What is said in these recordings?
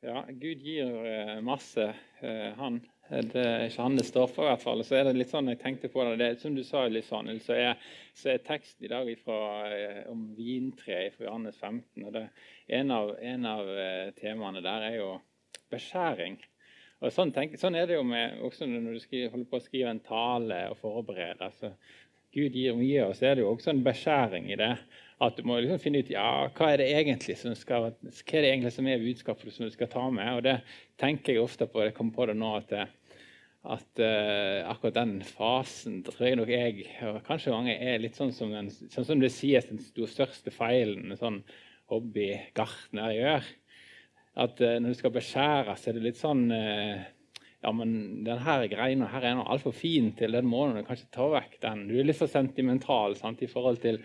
Ja, Gud gir eh, masse, eh, han. Det er ikke han det står for, i hvert fall. Så er det litt sånn jeg tenkte på det, det Som du sa, sånn, så er, så er teksten i dag ifra, eh, om vintreet fra Johannes 15. og det, en, av, en av temaene der er jo beskjæring. Og sånn, tenk, sånn, er det jo med, også når du skriver, holder på å skrive en tale og forberede. Så Gud gir mye, og så er det jo også en beskjæring i det. At du må liksom finne ut ja, hva er det egentlig som skal, hva er det egentlig som er budskapet som du skal ta med. Og det tenker jeg ofte på. Jeg kommer på det nå at, at uh, akkurat den fasen tror jeg nok jeg, og kanskje mange, er litt sånn som, den, sånn som det sies den største feilen en sånn hobbygartner gjør at uh, når du skal beskjære, så er det litt sånn uh, ja, men denne greina her er altfor fin til den måneden. kanskje ta vekk den. Du er litt for sentimental sant, i forhold til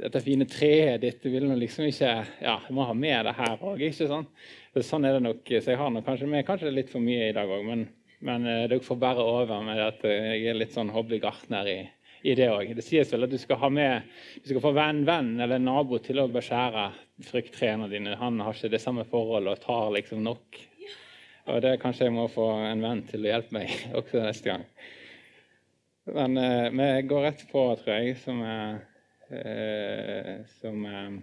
dette fine treet ditt. Vil liksom ikke Ja, du må ha med det her òg, ikke sant? Så sånn er det nok. Så jeg har nok kanskje med kanskje litt for mye i dag òg, men, men dere får bære over med at jeg er litt sånn hobbygartner i, i det òg. Det sies vel at du skal ha med du skal få venn, venn eller nabo til å beskjære frukttrærne dine. Han har ikke det samme forholdet og tar liksom nok. Og det kanskje jeg må få en venn til å hjelpe meg også neste gang. Men eh, vi går rett på, tror jeg, som, eh, som eh,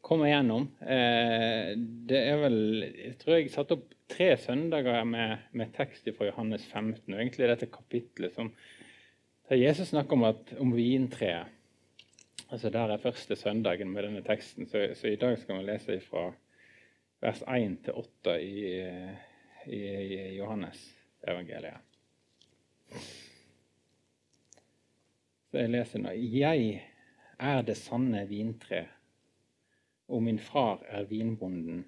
kommer igjennom. Eh, det er vel Jeg tror jeg satte opp tre søndager med, med tekst fra Johannes 15. og egentlig dette kapitlet som der Jesus snakker om, at, om vintreet. Altså Der er første søndagen med denne teksten. Så, så i dag skal vi lese fra vers 1 til 8 i, i, i Johannes evangeliet. Så jeg leser nå. Jeg er det sanne vintre, og min far er vinbonden.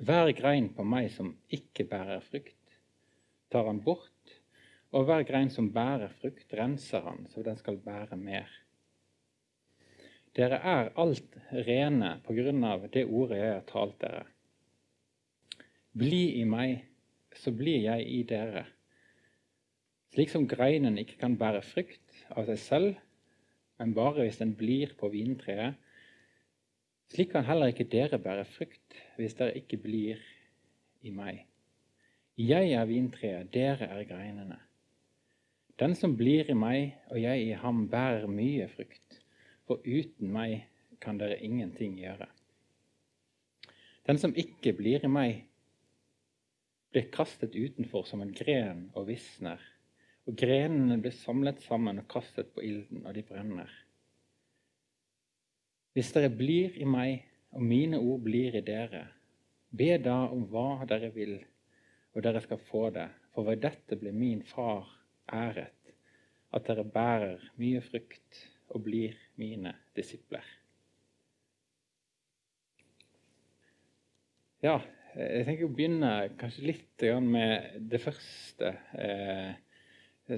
Hver grein på meg som ikke bærer frukt, tar han bort og hver grein som bærer frukt, renser han, så den skal bære mer. Dere er alt rene på grunn av det ordet jeg har talt dere. Bli i meg, så blir jeg i dere. Slik som greinen ikke kan bære frukt av seg selv, men bare hvis den blir på vintreet, slik kan heller ikke dere bære frukt hvis dere ikke blir i meg. Jeg er vintreet, dere er greinene. Den som blir i meg og jeg i ham, bærer mye frukt, for uten meg kan dere ingenting gjøre. Den som ikke blir i meg, blir kastet utenfor som en gren og visner, og grenene blir samlet sammen og kastet på ilden, og de brenner. Hvis dere blir i meg, og mine ord blir i dere, be da om hva dere vil, og dere skal få det, for ved dette blir min far æret at dere bærer mye frukt og blir mine disipler. Ja, jeg tenker å begynne kanskje litt med det første. Eh,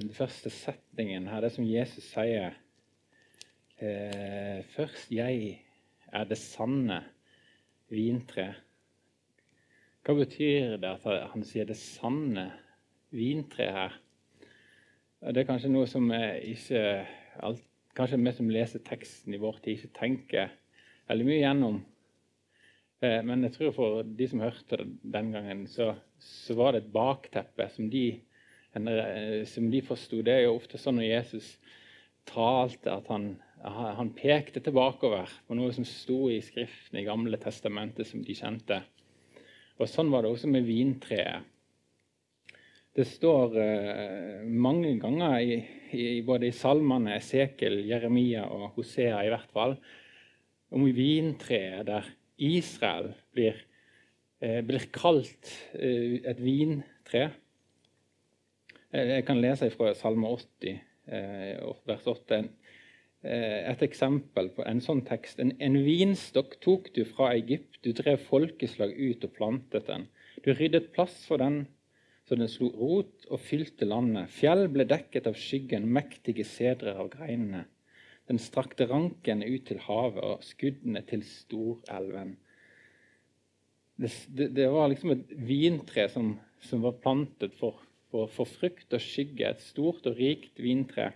den første setningen her, det som Jesus sier. Eh, først 'jeg er det sanne vintre'. Hva betyr det at han sier 'det sanne vintre' her? Det er kanskje noe som ikke alt, Kanskje vi som leser teksten i vår tid, ikke tenker veldig mye gjennom. Eh, men jeg tror for de som hørte den gangen, så, så var det et bakteppe som de, som de forsto. Det er jo ofte sånn når Jesus talte, at han, han pekte tilbakeover på noe som sto i Skriften i Gamle testamentet, som de kjente. Og Sånn var det også med vintreet. Det står uh, mange ganger i, i, både i salmene, Esekel, Jeremia og Hosea i hvert fall, om vintreet der Israel blir, uh, blir kalt uh, et vintre. Jeg kan lese fra Salme 80, vers 8. Et eksempel på en sånn tekst. En, en vinstokk tok du fra Egypt. Du drev folkeslag ut og plantet den. Du ryddet plass for den så den slo rot og fylte landet. Fjell ble dekket av skyggen, mektige sedrer av greinene. Den strakte rankene ut til havet og skuddene til storelven. Det, det, det var liksom et vintre som, som var plantet for, for, for, frukt og skygge. Et stort og rikt vintre.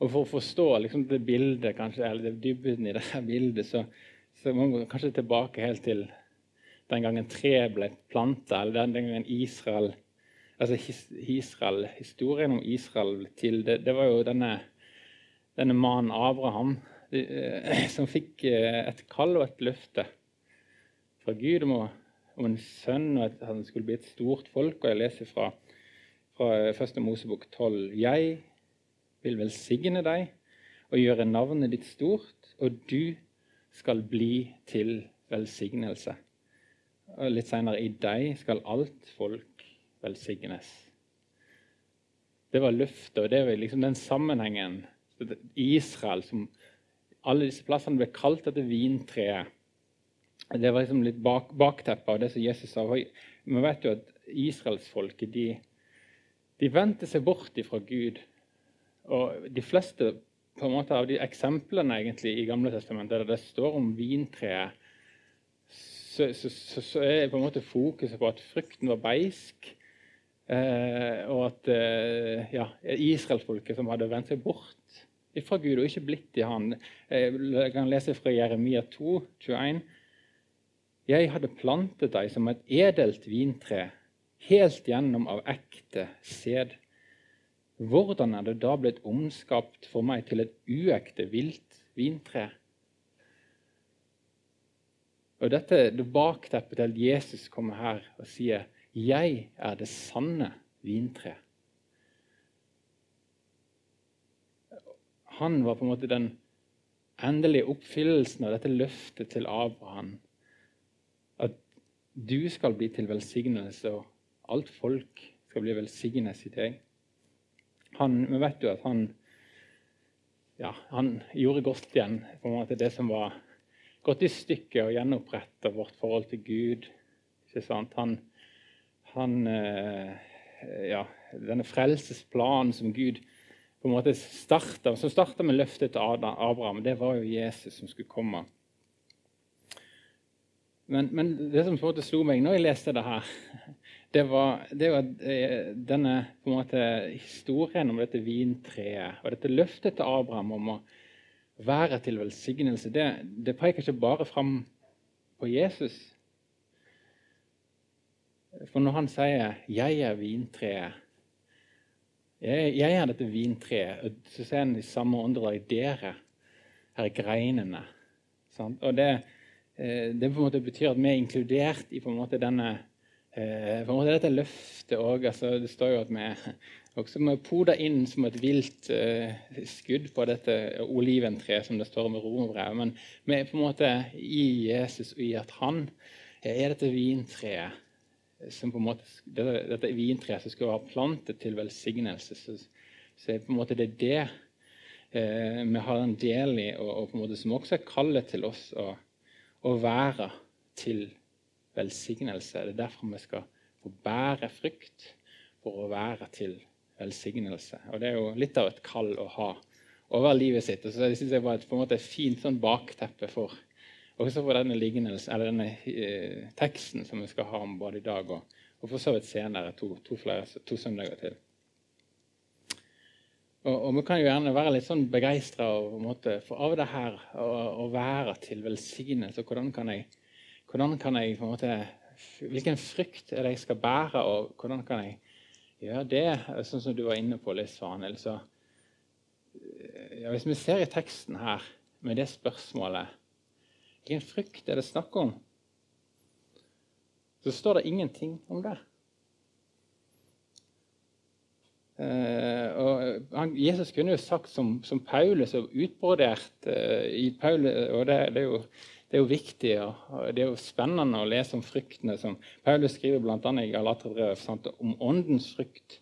Og For å forstå liksom, det bildet, kanskje, eller det dybden i dette bildet, så, så må man kanskje tilbake helt til den gangen tre ble planta, eller den, den gangen Israel altså Israel, Historien om Israel ble til, det, det var jo denne, denne mannen Abraham eh, som fikk eh, et kall og et løfte fra Gud om, om, en sønn, og at han skulle bli et stort folk. Og jeg leser fra, fra Første Mosebok 12.: Jeg vil velsigne deg og gjøre navnet ditt stort, og du skal bli til velsignelse. Og litt senere i deg skal alt folk velsignes. Det var løftet, og det var liksom den sammenhengen. Israel, som alle disse plassene ble kalt etter vintreet. Det var liksom litt bak, bakteppet av det som Jesus sa. Vi vet jo at israelsfolket de, de vendte seg bort fra Gud. Og de fleste på en måte av de eksemplene egentlig i Gamle testamentet der det står om vintreet, så, så, så, så, er på en måte fokuset på at frukten var beisk. Eh, og at eh, ja, israelsfolket som hadde vendt seg bort fra Gud og ikke blitt i Han. Jeg kan lese fra Jeremia 2, 21. Jeg hadde plantet deg som et edelt vintre, helt gjennom av ekte sæd. Hvordan er det da blitt omskapt for meg til et uekte vilt vintre? Og Dette det bakteppet til at Jesus kommer her og sier 'Jeg er det sanne vintre'. Han var på en måte den endelige oppfyllelsen av dette løftet til Abraham. Du skal bli til velsignelse, og alt folk skal bli velsignet i deg han, Vi vet jo at han, ja, han gjorde godt igjen på en måte det som var gått i stykker, og gjenoppretta vårt forhold til Gud. Ikke sant? Han, han eh, ja, Denne frelsesplanen som Gud på en måte starta, som starta med løftet til Abraham, det var jo Jesus som skulle komme. Men, men det som på en måte slo meg når jeg leste det her, det var, det var eh, denne på en måte, historien om dette vintreet og dette løftet til Abraham om å være til velsignelse. Det, det peker ikke bare fram på Jesus. For når han sier 'jeg er vintreet', jeg, jeg er dette vintreet, så sier han i samme åndedrag 'dere er greinene'. Og det, eh, det på en måte betyr at vi er inkludert i på en måte denne Eh, på en måte dette løftet òg. Altså, det står jo at vi også må poda inn som et vilt eh, skudd på dette oliventreet, som det står i romerbrevet. Men vi er på en måte i Jesus og i at han er dette vintreet som på en måte, dette, dette vintreet som skal være plantet til velsignelse. Så, så på en måte det er det eh, vi har en del i, og, og, på en måte som også er kallet til oss å, å være til velsignelse. Det er derfor vi skal få bære frykt for å være til velsignelse. Og Det er jo litt av et kall å ha over livet sitt. Og så det synes jeg var et, på en måte fint sånn bakteppe for også for denne, denne eh, teksten som vi skal ha om både i dag og, og for så vidt senere, to, to, flere, to søndager til. Og, og, Vi kan jo gjerne være litt sånn begeistra av det her å være til velsignelse. Hvordan kan jeg hvordan kan jeg på en måte, Hvilken frykt er det jeg skal bære, og hvordan kan jeg gjøre det? Sånn som du var inne på litt, Svanhild. Så ja, hvis vi ser i teksten her med det spørsmålet Hvilken frykt er det snakk om? Så står det ingenting om det. Uh, han, Jesus kunne jo sagt som, som Paulus og utbrodert uh, i Paulus, og det, det, er jo det er jo viktig og det er jo spennende å lese om fryktene som Paulus skriver bl.a. i Galaterbrevet om åndens frykt.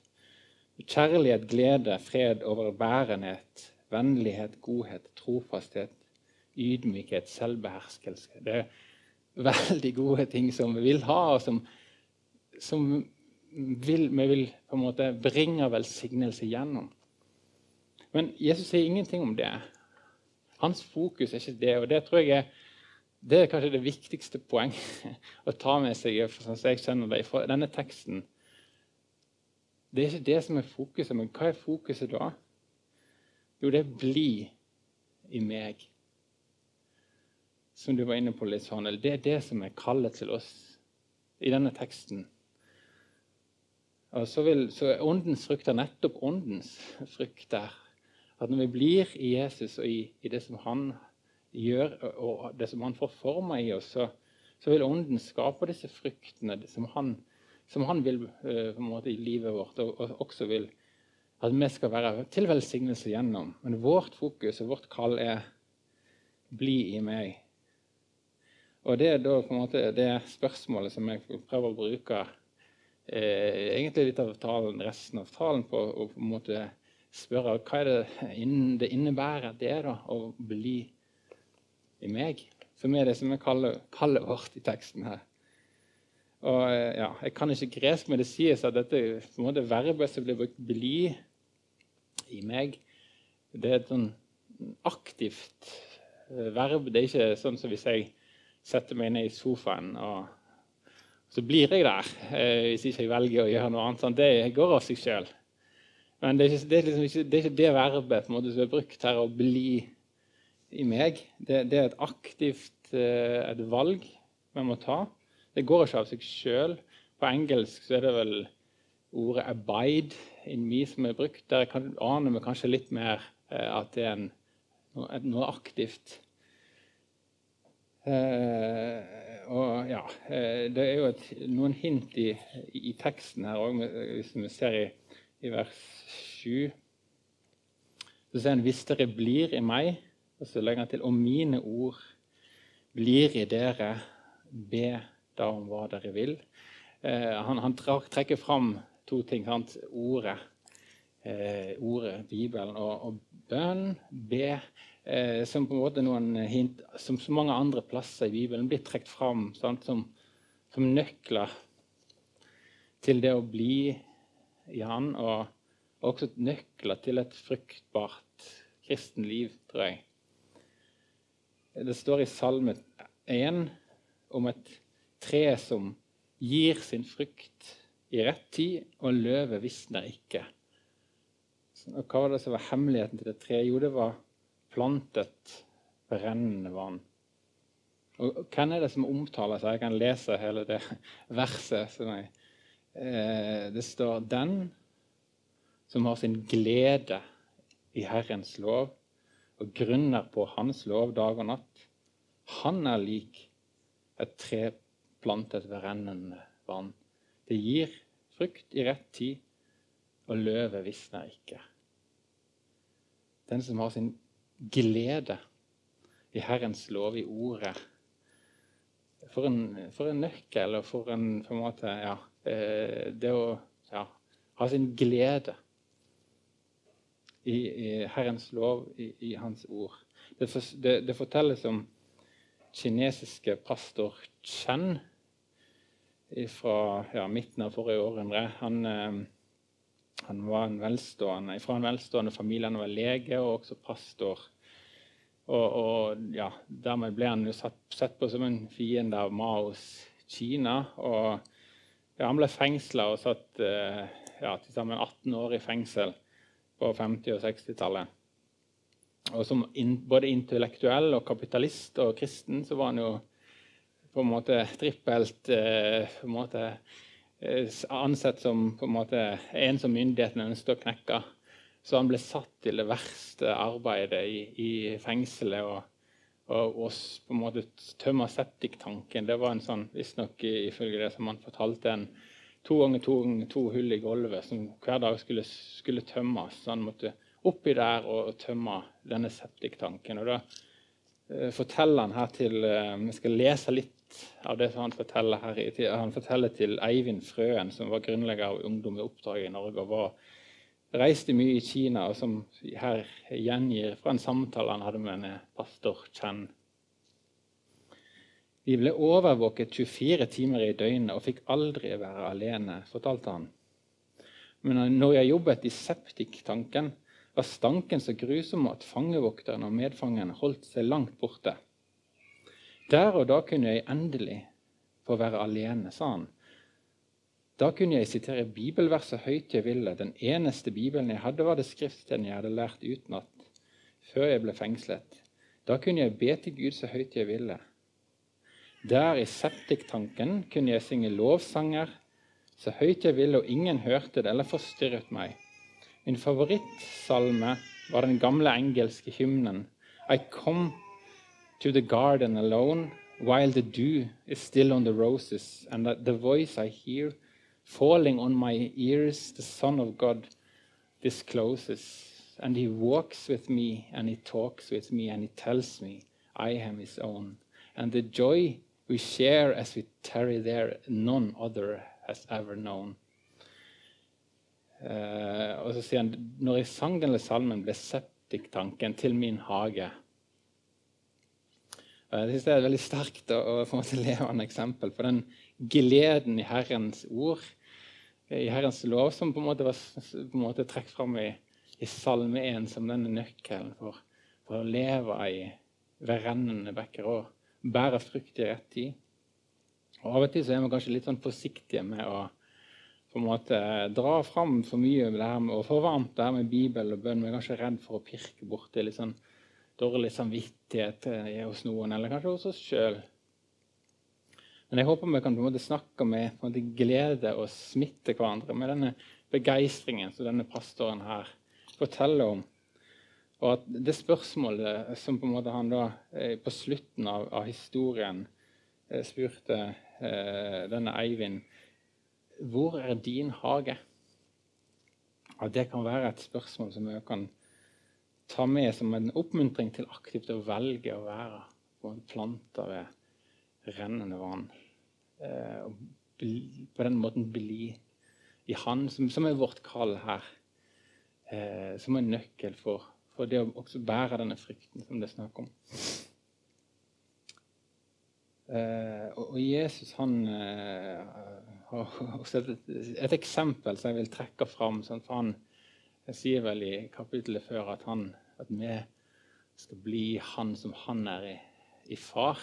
Kjærlighet, glede, fred, overbærenhet, vennlighet, godhet, trofasthet, ydmykhet, selvbeherskelse. Det er veldig gode ting som vi vil ha, og som, som vil, vi vil på en måte bringe velsignelse gjennom. Men Jesus sier ingenting om det. Hans fokus er ikke det. og det tror jeg er det er kanskje det viktigste poeng å ta med seg sånn jeg kjenner det, fra denne teksten. Det er ikke det som er fokuset, men hva er fokuset da? Jo, det er 'bli i meg'. Som du var inne på litt sånn, Det er det som er kallet til oss i denne teksten. Og så, vil, så er åndens frukt er nettopp åndens frukt der. At når vi blir i Jesus og i, i det som han gjør, og det som han får forma i oss, så, så, vil ånden skape disse fruktene som han, som han vil uh, måte i livet vårt, og, og, også vil at vi skal være til velsignelse gjennom. Men vårt fokus og vårt kall er 'bli i meg'. Og Det er da på en måte det spørsmålet som jeg prøver å bruke egentlig litt av talen, resten av talen på å på en måte spørre hva er det det innebærer det da, å bli i meg, som er det som er kallet, kallet vårt i teksten her. Og eh, ja, Jeg kan ikke gresk, men det sies at dette på en måte verbet som blir brukt 'bli i meg', det er et sånn aktivt eh, verb. Det er ikke sånn som hvis jeg setter meg ned i sofaen og så blir jeg der eh, hvis ikke jeg velger å gjøre noe annet. Sånn. Det går av seg sjøl. Men det er, ikke, det, er liksom ikke, det er ikke, det verbet måte, som er brukt her, å bli i meg. Det, det er et aktivt eh, et valg vi må ta. Det går ikke av seg sjøl. På engelsk så er det vel ordet 'abide in me' som er brukt. Der aner vi kanskje litt mer eh, at det er en, noe aktivt. Eh, og ja, eh, Det er jo et, noen hint i, i, teksten her òg, hvis vi ser i, i vers 7. Så sier han 'hvis dere blir i meg', og så legger han til 'om mine ord blir i dere', be da om hva dere vil. Eh, han, han trekker fram to ting. Sant? Ordet, eh, ordet Bibelen og, og bønn. Be eh, som på en måte noen hint, som så mange andre plasser i Bibelen blir trukket fram sant, som, som, nøkler til det å bli i Han, og også nøkler til et fruktbart kristen liv, tror jeg. Det står i Salme 1 om et tre som gir sin frukt i rett tid, og løvet visner ikke. Og hva var det som var hemmeligheten til det treet? Jo, det var plantet brennende vann. Og Hvem er det som omtaler seg? Jeg kan lese hele det verset. Jeg, eh, det står 'Den som har sin glede i Herrens lov' og grunner på Hans lov dag og natt, han er lik et tre plantet ved rennende vann. Det gir frukt i rett tid, og løvet visner ikke. Den som har sin glede i Herrens lov, i ordet. For en, for en nøkkel og for en, for en måte, ja, eh, Det å ja, ha sin glede i, i Herrens lov, i, i, Hans ord. Det, det, det, fortelles om kinesiske pastor Chen fra ja, midten av forrige århundre. Han, eh, han var en velstående, fra en velstående familie. Han var lege og også pastor. Og, og ja, Dermed ble han jo satt, sett på som en fiende av Maos Kina. og ja, Han ble fengsla og satt eh, ja, til sammen 18 år i fengsel på 50- og 60-tallet. Og Som in, både intellektuell og kapitalist og kristen så var han jo på en måte trippelt eh, på en måte ansett som på en måte en som myndighetene ønsket å knekke. Så han ble satt til det verste arbeidet i, i fengselet. Og, og, og, på en måte tømme septiktanken. Det var en sånn, visstnok ifølge det som han fortalte, en to ganger to, ganger to hull i gulvet som hver dag skulle, skulle tømmes. Så han måtte oppi der og, og tømme denne septiktanken. Og da eh, forteller han her til eh, Vi skal lese litt av det som han forteller her. Han forteller til Eivind Frøen, som var grunnlegger av Ungdom i oppdrag i Norge. og var, reiste mye i Kina, og som her gjengir fra en samtale han hadde med en pastor Chen. Vi ble overvåket 24 timer i døgnet og fikk aldri være alene, fortalte han. Men når jeg jobbet i septiktanken, var stanken så grusom at fangevokteren og medfangene holdt seg langt borte. Der og da kunne jeg endelig få være alene, sa han. Da kunne jeg sitere bibelverset høyt jeg ville. Den eneste bibelen jeg hadde, var det skriften jeg hadde lært utenat før jeg ble fengslet. Da kunne jeg be til Gud så høyt jeg ville. Der i septiktanken kunne jeg synge lovsanger så høyt jeg ville, og ingen hørte det eller forstyrret meg. Min favorittsalme var den gamle engelske hymnen I come to the garden alone while the dew is still on the roses, and the voice I hear falling on my ears, the Son of God discloses. And he walks with me, and he talks with me, and he tells me I am his own. And the joy we share as we tarry there, none other has ever known. Uh, og så sier han når jeg sang denne salmen, ble septiktanken til min hage. Uh, jeg synes Det er et veldig sterkt og å få til levende eksempel på den gleden i Herrens ord, i Herrens lov, som på en måte var på en måte trukket fram i, i Salme 1 som denne nøkkelen for, for å leve i ved rennende bekker og bære frukt i rett tid. Og Av og til så er vi kanskje litt sånn forsiktige med å på en måte dra fram for mye det her med, og for varmt det her med Bibel og bønn. Vi er kanskje redd for å pirke borti litt sånn dårlig samvittighet eh, hos noen, eller kanskje hos oss sjøl. Men jeg håper vi kan på en måte snakke med måte glede og smitte hverandre med denne begeistringen som denne pastoren her forteller om. Og at det spørsmålet som på en måte han da eh, på slutten av, av historien eh, spurte eh, denne Eivind Hvor er din hage? At det kan være et spørsmål som vi kan ta med som en oppmuntring til aktivt å velge å være på en plante ved rennende vann. Eh, og på den måten bli i Han, som, som er vårt kall her. Eh, som en nøkkel for, for det å også bære denne frykten som det er snakk om. Eh, og, Jesus han uh, har også et, et, eksempel som jeg vil trekke fram. Sånn, for Han sier vel i kapittelet før at, han, at vi skal bli han som han er i, i far.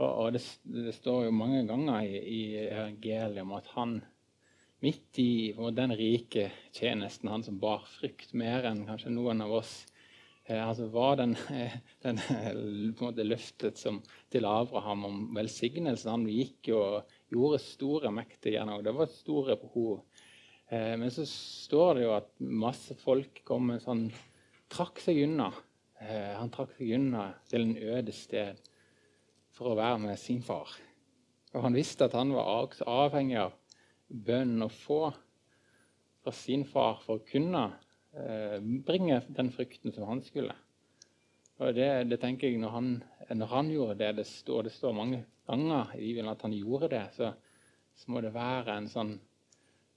Og, og det, det, står jo mange ganger i, i evangeliet om at han midt i den rike tjenesten, han som bar frykt mer enn kanskje noen av oss, Eh, altså var den, den måte, løftet som, til Abraham om velsignelsen. Han gikk og gjorde store, mektige gjennom. Det var store behov. Eh, men så står det jo at masse folk kom med sånn Trakk seg unna. Eh, han trakk seg unna til en øde sted for å være med sin far. Og han visste at han var avhengig av bønnen å få fra sin far for å kunne Eh, bringe den frykten som han skulle. Og det, det tenker jeg når han, når han, gjorde det det står, det står mange ganger i Bibelen at han gjorde det, så, så må det være en sånn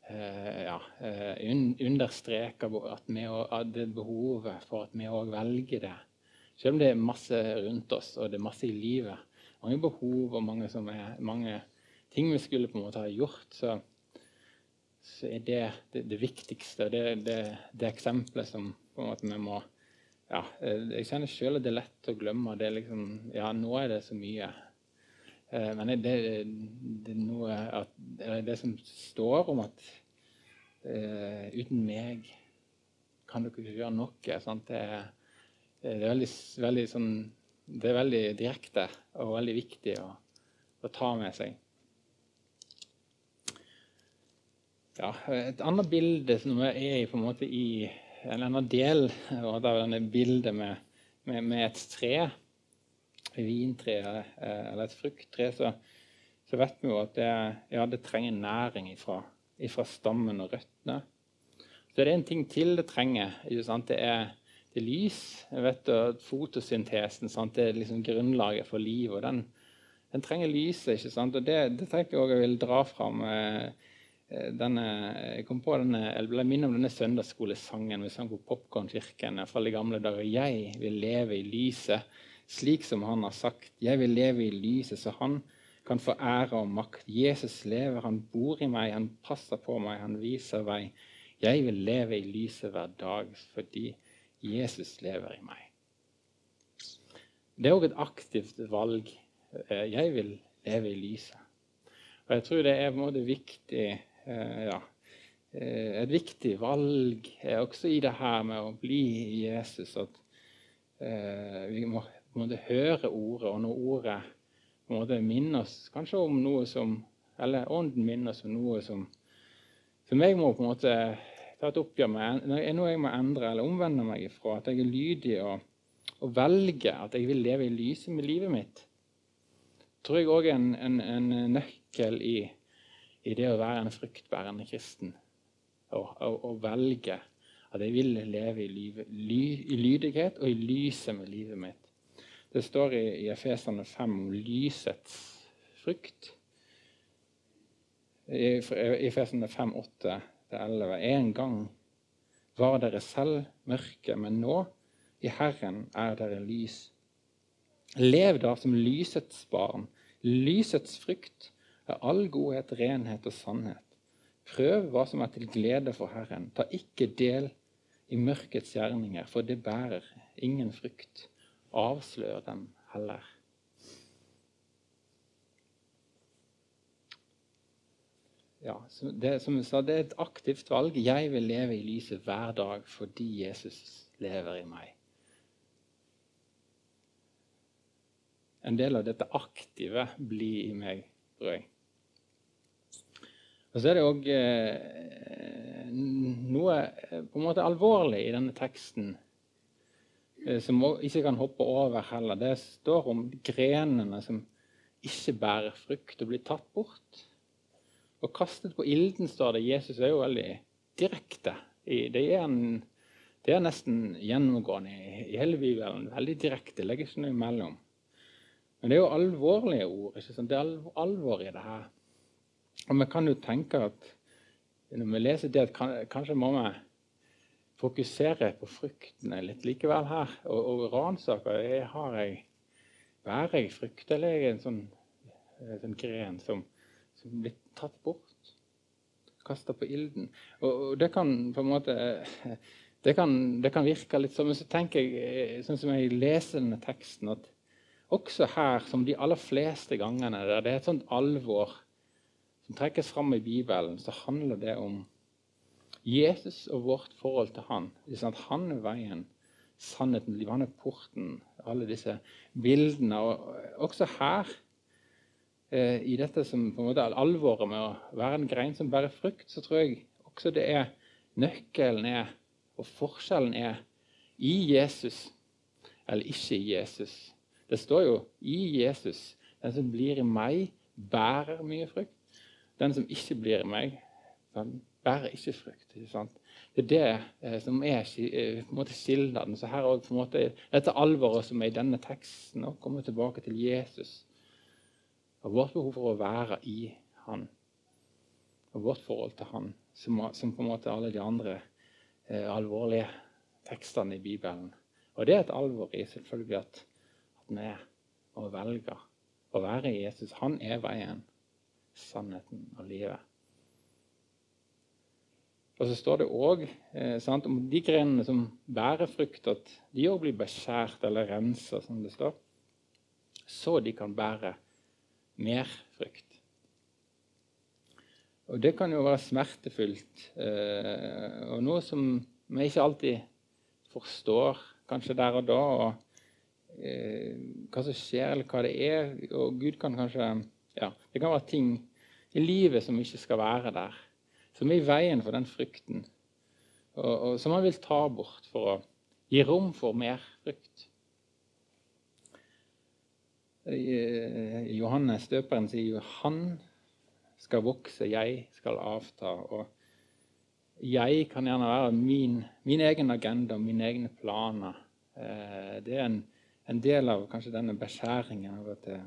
ja, eh, un, understreker at, vi, at det behovet for at vi òg velger det. Selv om det er masse rundt oss og det er masse i livet, mange behov og mange, er, mange ting vi skulle på en måte ha gjort, så, så er det det, det viktigste. Det, det, det eksempelet som på en måte vi må ja, eh, Jeg kjenner sjøl at det er lett å glemme. Det er liksom, ja, nå er det så mye. Eh, men det, det, noe at, det som står om at uh, uten meg kan dere ikke gjøre noe. Sant? Det, er, det er veldig, veldig sånn, det er veldig direkte og veldig viktig å, å ta med seg. Ja, et annet bilde som er i, på en måte i en annen del av denne bildet med, med, med, et tre, et vintre eh, eller et frukttre, så, så, vet vi jo at det, ja, det trenger næring ifra, ifra, stammen og røttene. Så det er en ting til det trenger. Det er, det er lys. Vet Fotosyntesen sant? det er liksom grunnlaget for livet. og den, den trenger lyset. ikke sant? Og Det, det tenker jeg også jeg vil dra fram. Eh, Eh, denne, jeg kom på denne, jeg ble minnet om denne søndagsskolesangen vi sang på Popkornkirken fra de gamle dager. Jeg vil leve i lyset, slik som han har sagt. Jeg vil leve i lyset, så han kan få ære og makt. Jesus lever, han bor i meg, han passer på meg, han viser vei. Jeg vil leve i lyset hver dag fordi Jesus lever i meg. Det er òg et aktivt valg. Eh, jeg vil leve i lyset. Og jeg tror det er på en viktig Eh, ja, eh, et viktig valg også i det her med å bli Jesus. At vi må, må høre ordet, og når ordet på en måte minner oss kanskje om noe som Eller Ånden minner oss om noe som, som jeg må på en måte ta et oppgjør med, noe jeg må endre eller omvende meg ifra. At jeg er lydig og, og velger at jeg vil leve i lyset med livet mitt. tror jeg òg er en, en, en, nøkkel i, i, det å være en fruktbærende kristen. Å velge at jeg vil leve i, livet, ly, i lydighet og i lyset med livet mitt. Det står i, i Efesene 5 om lysets frukt. I Efesene 5, 8-11. En gang var dere selv mørke, men nå, i Herren, er dere lys. Lev da som lysets barn. Lysets frukt er all godhet, renhet og sannhet. Prøv hva som er til glede for Herren. Ta ikke del i mørkets gjerninger, for det bærer ingen frukt avsløre dem heller. Ja, det, som jeg sa, det er et aktivt valg. Jeg vil leve i lyset hver dag fordi Jesus lever i meg. En del av dette aktive blir i meg, tror jeg. Og Så er det òg eh, noe eh, på en måte alvorlig i denne teksten som ikke kan hoppe over heller. Det står om grenene som ikke bærer frukt og blir tatt bort. Og kastet på ilden, står det. Jesus er jo veldig direkte. Det er, en, det er nesten gjennomgående i, hele Bibelen. Veldig direkte. Legger ikke noe imellom. Men det er jo alvorlige ord. ikke sant? Det er alvor i det her. Og vi kan jo tenke at når vi leser det, at kanskje må vi fokusere på fruktene litt likevel her. Og, og ransake har jeg Bærer jeg frukt, eller er jeg en sånn, en sånn gren som, som blir tatt bort? Kasta på ilden. Og, og, det kan på en måte det kan, det kan virke litt sånn, men så tenker jeg, sånn som jeg leser denne teksten, at også her, som de aller fleste gangene der det er et sånt alvor som trekkes fram i Bibelen, så handler det om Jesus og vårt forhold til han. Han er veien, sannheten, livet. Han er porten. Alle disse bildene. Og også her, eh, i dette som på en måte er alvoret med å være en grein som bærer frukt, så tror jeg også det er nøkkelen er, og forskjellen er, i Jesus eller ikke i Jesus. Det står jo 'i Jesus'. Den som blir i meg, bærer mye frukt. Den som ikke blir i meg, den bærer ikke frukt. Ikke sant? det er det eh, som er eh, på en måte skilnaden. Så her på en måte, Dette alvoret som er i denne teksten, og kommer tilbake til Jesus. Og vårt behov for å være i Han. Og vårt forhold til Han, som, som på en måte alle de andre eh, alvorlige tekstene i Bibelen. Og det er et alvor i selvfølgelig at, at vi og velger å være i Jesus. Han er veien, sannheten og livet. Og så står det òg eh, om de grenene som bærer frukt, at de òg blir beskjært eller rensa, som det står, så de kan bære mer frukt. Og det kan jo være smertefullt, eh, og noe som vi ikke alltid forstår kanskje der og da. og eh, Hva som skjer, eller hva det er. Og Gud kan kanskje ja, Det kan være ting i livet som ikke skal være der som er i veien for den frykten, og, og som han vil ta bort for å gi rom for mer frykt. Johannes døperen sier jo 'han skal vokse, jeg skal avta'. Og jeg kan gjerne være min, min egen agenda, mine egne planer. Eh, det er en, en, del av kanskje denne beskjæringen av at eh,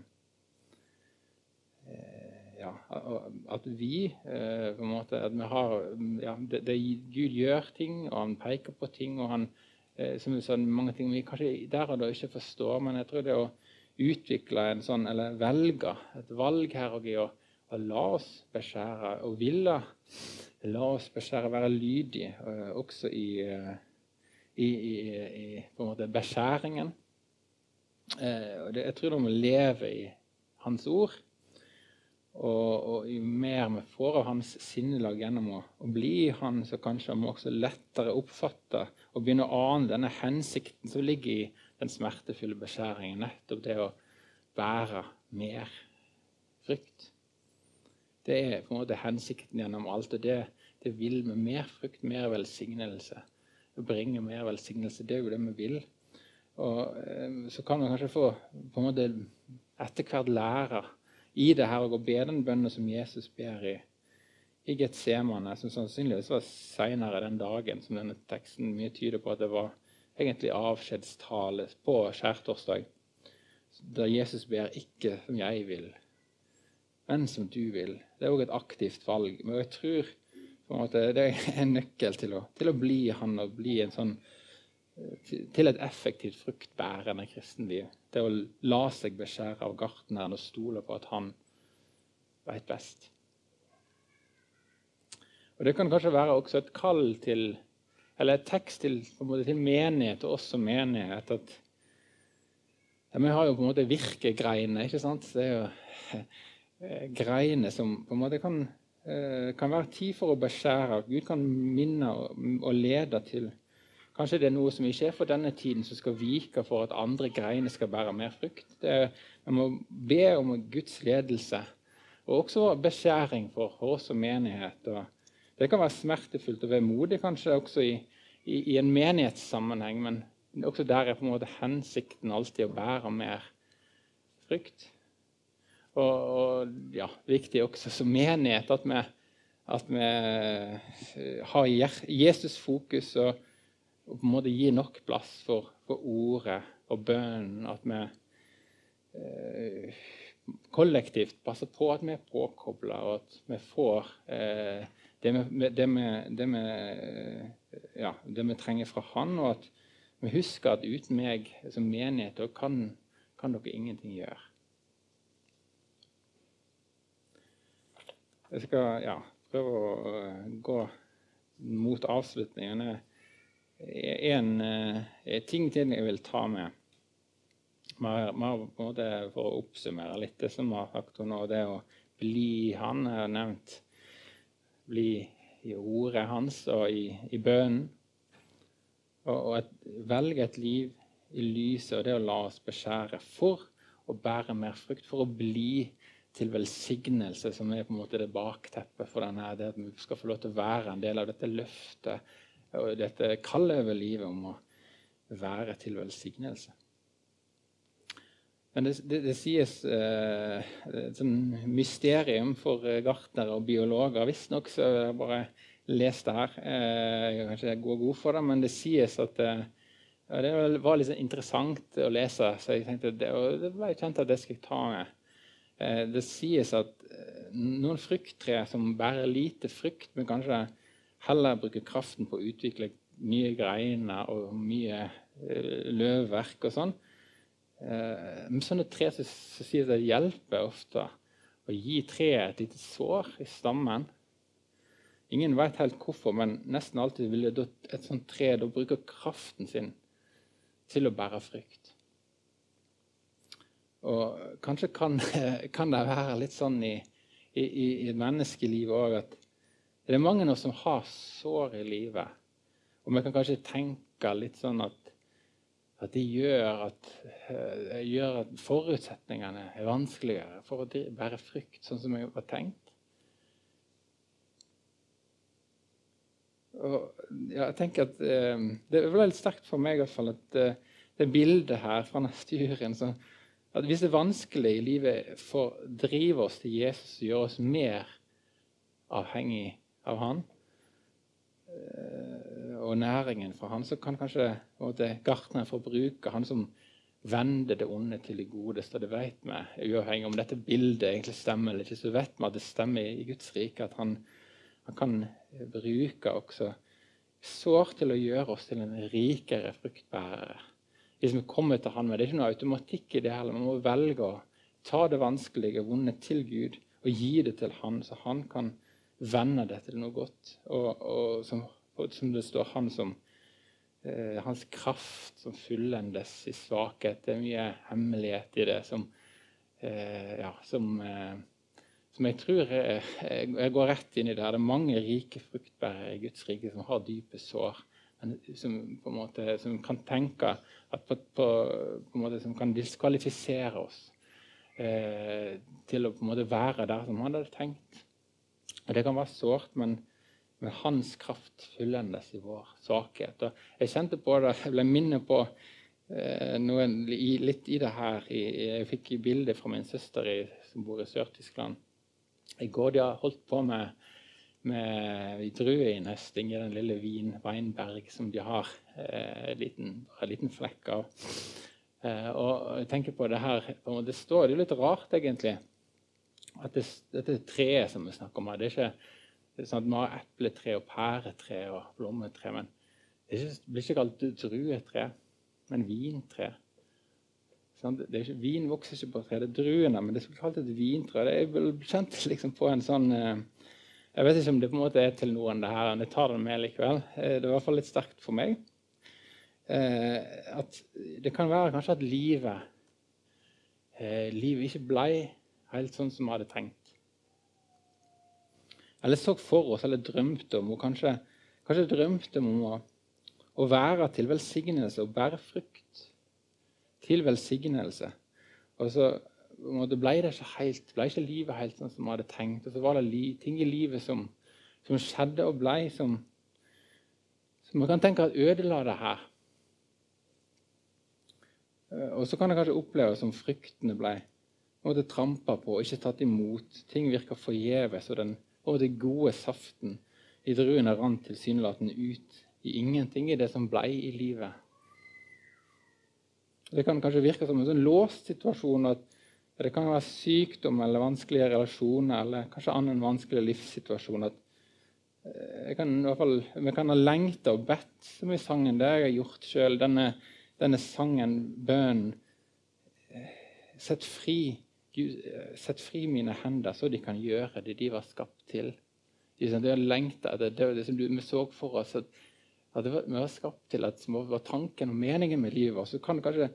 ja, at vi eh, på en måte, at vi har, ja, det, det, Gud gjør ting, og han peker på ting. og han, som som sa, mange ting vi kanskje der og da ikke forstår. Men jeg tror det å utvikle en sånn, eller velge et valg her og i å, å la oss beskjære, og ville la oss beskjære, være lydige uh, også i, i, i, i, på en måte beskjæringen. Det, jeg tror om må leve i Hans ord. Og, og jo mer vi får av hans sinnelag gjennom å, å bli han, så kanskje vi også lettere oppfatter og begynner å ane denne hensikten som ligger i den smertefulle beskjæringen. Nettopp det å bære mer frukt. Det er på en måte hensikten gjennom alt. og det, det vil med mer frukt, mer velsignelse. Bringe mer velsignelse. Det er jo det vi vil. Og eh, Så kan vi kanskje få på en måte etter hvert lære i det her og å be den bønnen som Jesus ber i, i Getsemane, som sannsynligvis var seinere den dagen som denne teksten mye tyder på at det var egentlig avskjedstale på skjærtorsdag. Der Jesus ber 'ikke som jeg vil', men som du vil. Det er òg et aktivt valg. Men jeg tror måte, det er en nøkkel til å, til å, bli han og bli en sånn til et effektivt fruktbærende kristenliv. Det å la seg beskjære av gartneren og stole på at han veit best. Og Det kan kanskje være også et kall til eller et tekst til, til menighet og som menighet. at ja, Vi har jo på en måte virkegreiner. ikke sant? Det er jo Eh, greiene som på en måte kan, eh, kan være tid for å beskjære. Gud kan minne og lede til Kanskje det er noe som ikke er for denne tiden, som skal vike for at andre greiner skal bære mer frukt. Vi må be om Guds ledelse, og også beskjæring for oss som menighet. Og det kan være smertefullt og vemodig kanskje også i, i, i, en menighetssammenheng, men også der er på en måte hensikten alltid å bære mer frukt. Og, og ja, viktig også som menighet at vi, at vi har Jesus-fokus og, og, på en måte gi nok plass for, for ordet og bønnen. At vi eh, kollektivt passer på at vi er påkobla, og at vi får eh, det, vi, det, vi, det, vi, ja, det, vi, trenger fra Han, og at vi husker at uten meg som menighet kan, kan dere ingenting gjøre. Jeg skal ja, prøve å gå mot avslutningen. En, eh, ting til jeg vil ta med. For å oppsummere litt det som har sagt nå, det å bli han er nevnt. Bli i ordet hans og i, i bønnen. Og, og et, velge et liv i lyset og det å la oss beskjære for å bære mer frukt, for å bli til velsignelse, som er på en måte det bakteppet for denne, det at vi skal få lov til å være en del av dette løftet og dette kallet over livet om å være til velsignelse. Men det, det, det sies eh, et sånn mysterium for eh, gartnere og biologer. Visstnok så jeg bare lest det her. Eh, jeg kan ikke gå god for det, men det sies at eh, Det var litt interessant å lese, så jeg tenkte det, og det var kjent at det skal jeg ta med. Eh, det sies at eh, noen frukttre som bærer lite frukt, men kanskje heller bruker kraften på å utvikle nye greiner og mye eh, løvverk og sånn. Med sånne tre så, så sier det hjelper ofte å gi treet et lite sår i stammen. Ingen vet helt hvorfor, men nesten alltid vil et sånt tre da bruke kraften sin til å bære frukt. Og kanskje kan, kan, det være litt sånn i, i, i menneskelivet òg at det er mange av oss som har sår i livet. Og vi kan kanskje tenke litt sånn at, at det gjør at, uh, gjør at, forutsetningene er vanskeligere for å bære frykt, sånn som jeg var tenkt. Og, ja, jeg tenker at eh, Det er litt sterkt for meg i hvert fall, at eh, det bildet her fra neste juryen så, at hvis det er vanskelig i livet, får drive oss til Jesus og gjøre oss mer avhengig av han eh, og næringen fra han, så kan kanskje gartneren få bruke han som vender det onde til det gode. Så det vet vi, uavhengig om dette bildet egentlig stemmer eller ikke, så vet vi at det stemmer i Guds rike. At han, han kan bruke også sår til å gjøre oss til en rikere fruktbærer. hvis vi kommer til Han med. Det er ikke noe automatikk i det heller. Man må velge å ta det vanskelige, vonde, til Gud og gi det til Han, så Han kan vende det til noe godt. Og, og som, som, det står, han som eh, Hans kraft som fullendes i svakhet. Det er mye hemmelighet i det som, eh, ja, som, eh, som jeg tror jeg, jeg, går rett inn i det. Det er mange rike fruktbærere i Guds rike som har dype sår som, på en måte, som kan tenke at på, på, på en måte, som kan diskvalifisere oss eh, til å på en måte være der som han hadde tenkt. Og Det kan være sårt, men, men hans kraft fullendes i vår svakhet. Og jeg kjente på det, jeg ble minnet på eh, noen, i, litt i det her. Jeg, jeg fikk bilde fra min søster i, som bor i Sør-Tyskland. I går de har holdt på med, med drueinnhøsting i den lille Wien Weinberg som de har eh, en, liten, en liten flekk av. Eh, og jeg tenker på Det her, det står det er litt rart, egentlig, at det, dette treet som vi snakker om her det er ikke det er sånn at Vi har epletre og pæretre og blommetre. Men det, ikke, det blir ikke kalt druetre, men vintre. Sånn, ikke, vin vokser ikke på tre, det er druene, men det er kalt et vintre. Det er kjent liksom på en sånn eh, Jeg vet ikke om det på en måte er til noen, det her, men jeg tar det med likevel. Eh, det er i hvert fall litt sterkt for meg. Eh, at det kan være kanskje at livet, livet ikke ble helt sånn som vi hadde tenkt. Eller så for oss, eller drømte om, og kanskje, kanskje drømte om å, å være til velsignelse og bære frukt. Til velsignelse. Og så ble det ikke helt, ble ikke livet helt sånn som vi hadde tenkt. Og så var det ting i livet som, som skjedde og ble som, som man kan tenke at ødela det her. Eh, og så kan det kanskje oppleves som fryktene ble måte, trampa på og ikke tatt imot. Ting virker forgjeves, og og den gode saften i druene rant tilsynelatende ut i ingenting i det som blei i livet. Det kan kanskje virke som en sånn låst situasjon. at Det kan være sykdom eller vanskelige relasjoner eller kanskje annen vanskelig livssituasjon. at eh, kan, fall, Vi kan ha lengta og bedt, som i sangen. Det jeg har gjort sjøl. Denne denne sangen, bønnen eh, Sett fri, Gud, eh, sett fri mine hender, så de kan gjøre det de var skapt til. Det er lengta etter det, det som vi så for oss. at, at var, vi var skapt til at det var tanken og meningen med livet. Og så kan kanskje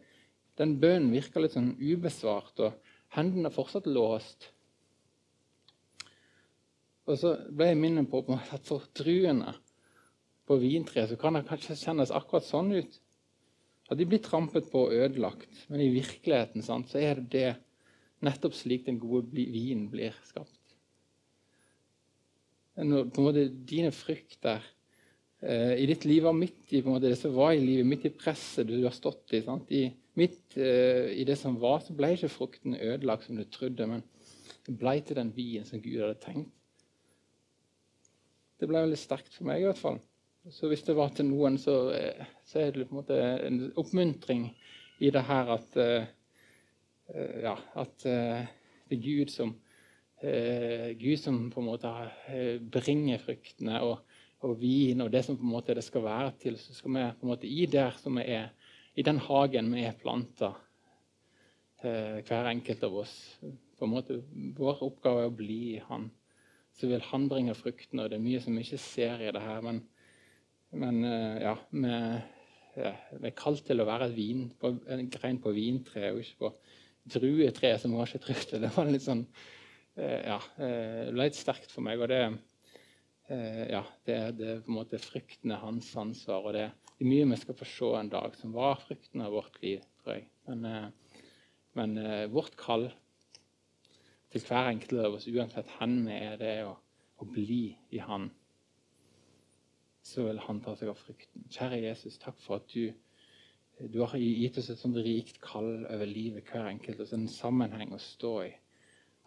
den bønnen virke litt sånn ubesvart, og hendene er fortsatt låst. Og så ble jeg minnet på at for druene på vintreet så kan det kanskje kjennes akkurat sånn ut. At de blir trampet på og ødelagt. Men i virkeligheten sant, så er det det nettopp slik den gode vinen blir skapt. Når på en måte dine frykter eh, i ditt liv var midt i måte, det som var i livet, midt i presset du har stått i? I, midt eh, i det som var, så ble ikke frukten ødelagt som du trodde, men det ble til den vinen som Gud hadde tenkt. Det ble veldig sterkt for meg i hvert fall. Så hvis det var til noen, så, eh, så er det på en måte en oppmuntring i det her at, uh, ja, at uh, det er Gud som, uh, Gud som på en måte bringer fruktene og, og, vin og det som på en måte det skal være til. Så skal vi på en måte i der som vi er, i den hagen vi er planta, hver enkelt av oss på en måte, Vår oppgave er å bli Han. Så vil Han bringe fruktene. og Det er mye som vi ikke ser i det her. men men eh, ja, vi, ja, vi er kalt til å være vin, på, en grein på vintre og ikke på druetre, som trygt. Det var litt sånn eh, Ja, eh, det ble litt sterkt for meg. og det ja, det, det er på en måte fruktene hans ansvar. og det, det er mye vi skal få se en dag, som var frukten av vårt liv, tror jeg. Men, men vårt kall til hver enkelt av oss, uansett hvem vi er, det er å, å bli i Han så vil han ta seg av frykten. Kjære Jesus, takk for at du, du har gitt oss et sånt rikt kall over livet, hver enkelt, og en sammenheng å stå i.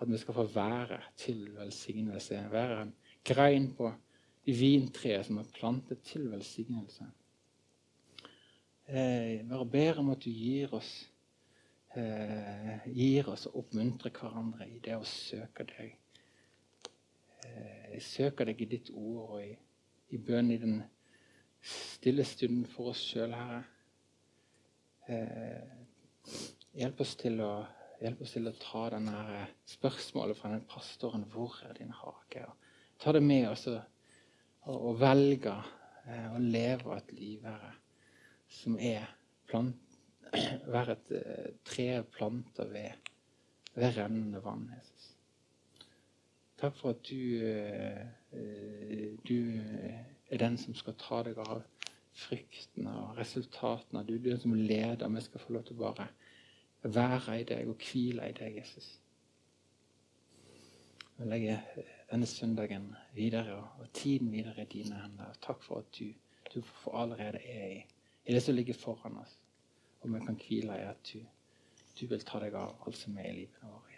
At vi skal få være til velsignelse. Være en grein på vintreet som er plantet til velsignelse. Eh, bare ber om at du gir oss eh, gir oss og oppmuntrer hverandre i det å søke deg. Eh, jeg søker deg i ditt ord og i i bønn i den stille stunden for oss sjøl, Herre. Eh, hjelp, oss til å, hjelp oss til å ta denne spørsmålet fra den pastoren 'Hvor er din hage?' Og ta det med oss og, og, velge eh, å leve et liv, her som er plant, være et eh, tre planta ved, ved rennende vann. Jesus. Takk for at du, eh, du er den som skal ta deg av fryktene og resultatene. Du er den som leder. Vi skal få lov til å bare være i deg og hvile i deg, Jesus. Jeg legger denne søndagen videre og tiden videre i dine hender. Takk for at du, du allerede er i, i det som ligger foran oss. Og vi kan hvile i at du, du vil ta deg av alt som er i livet vårt.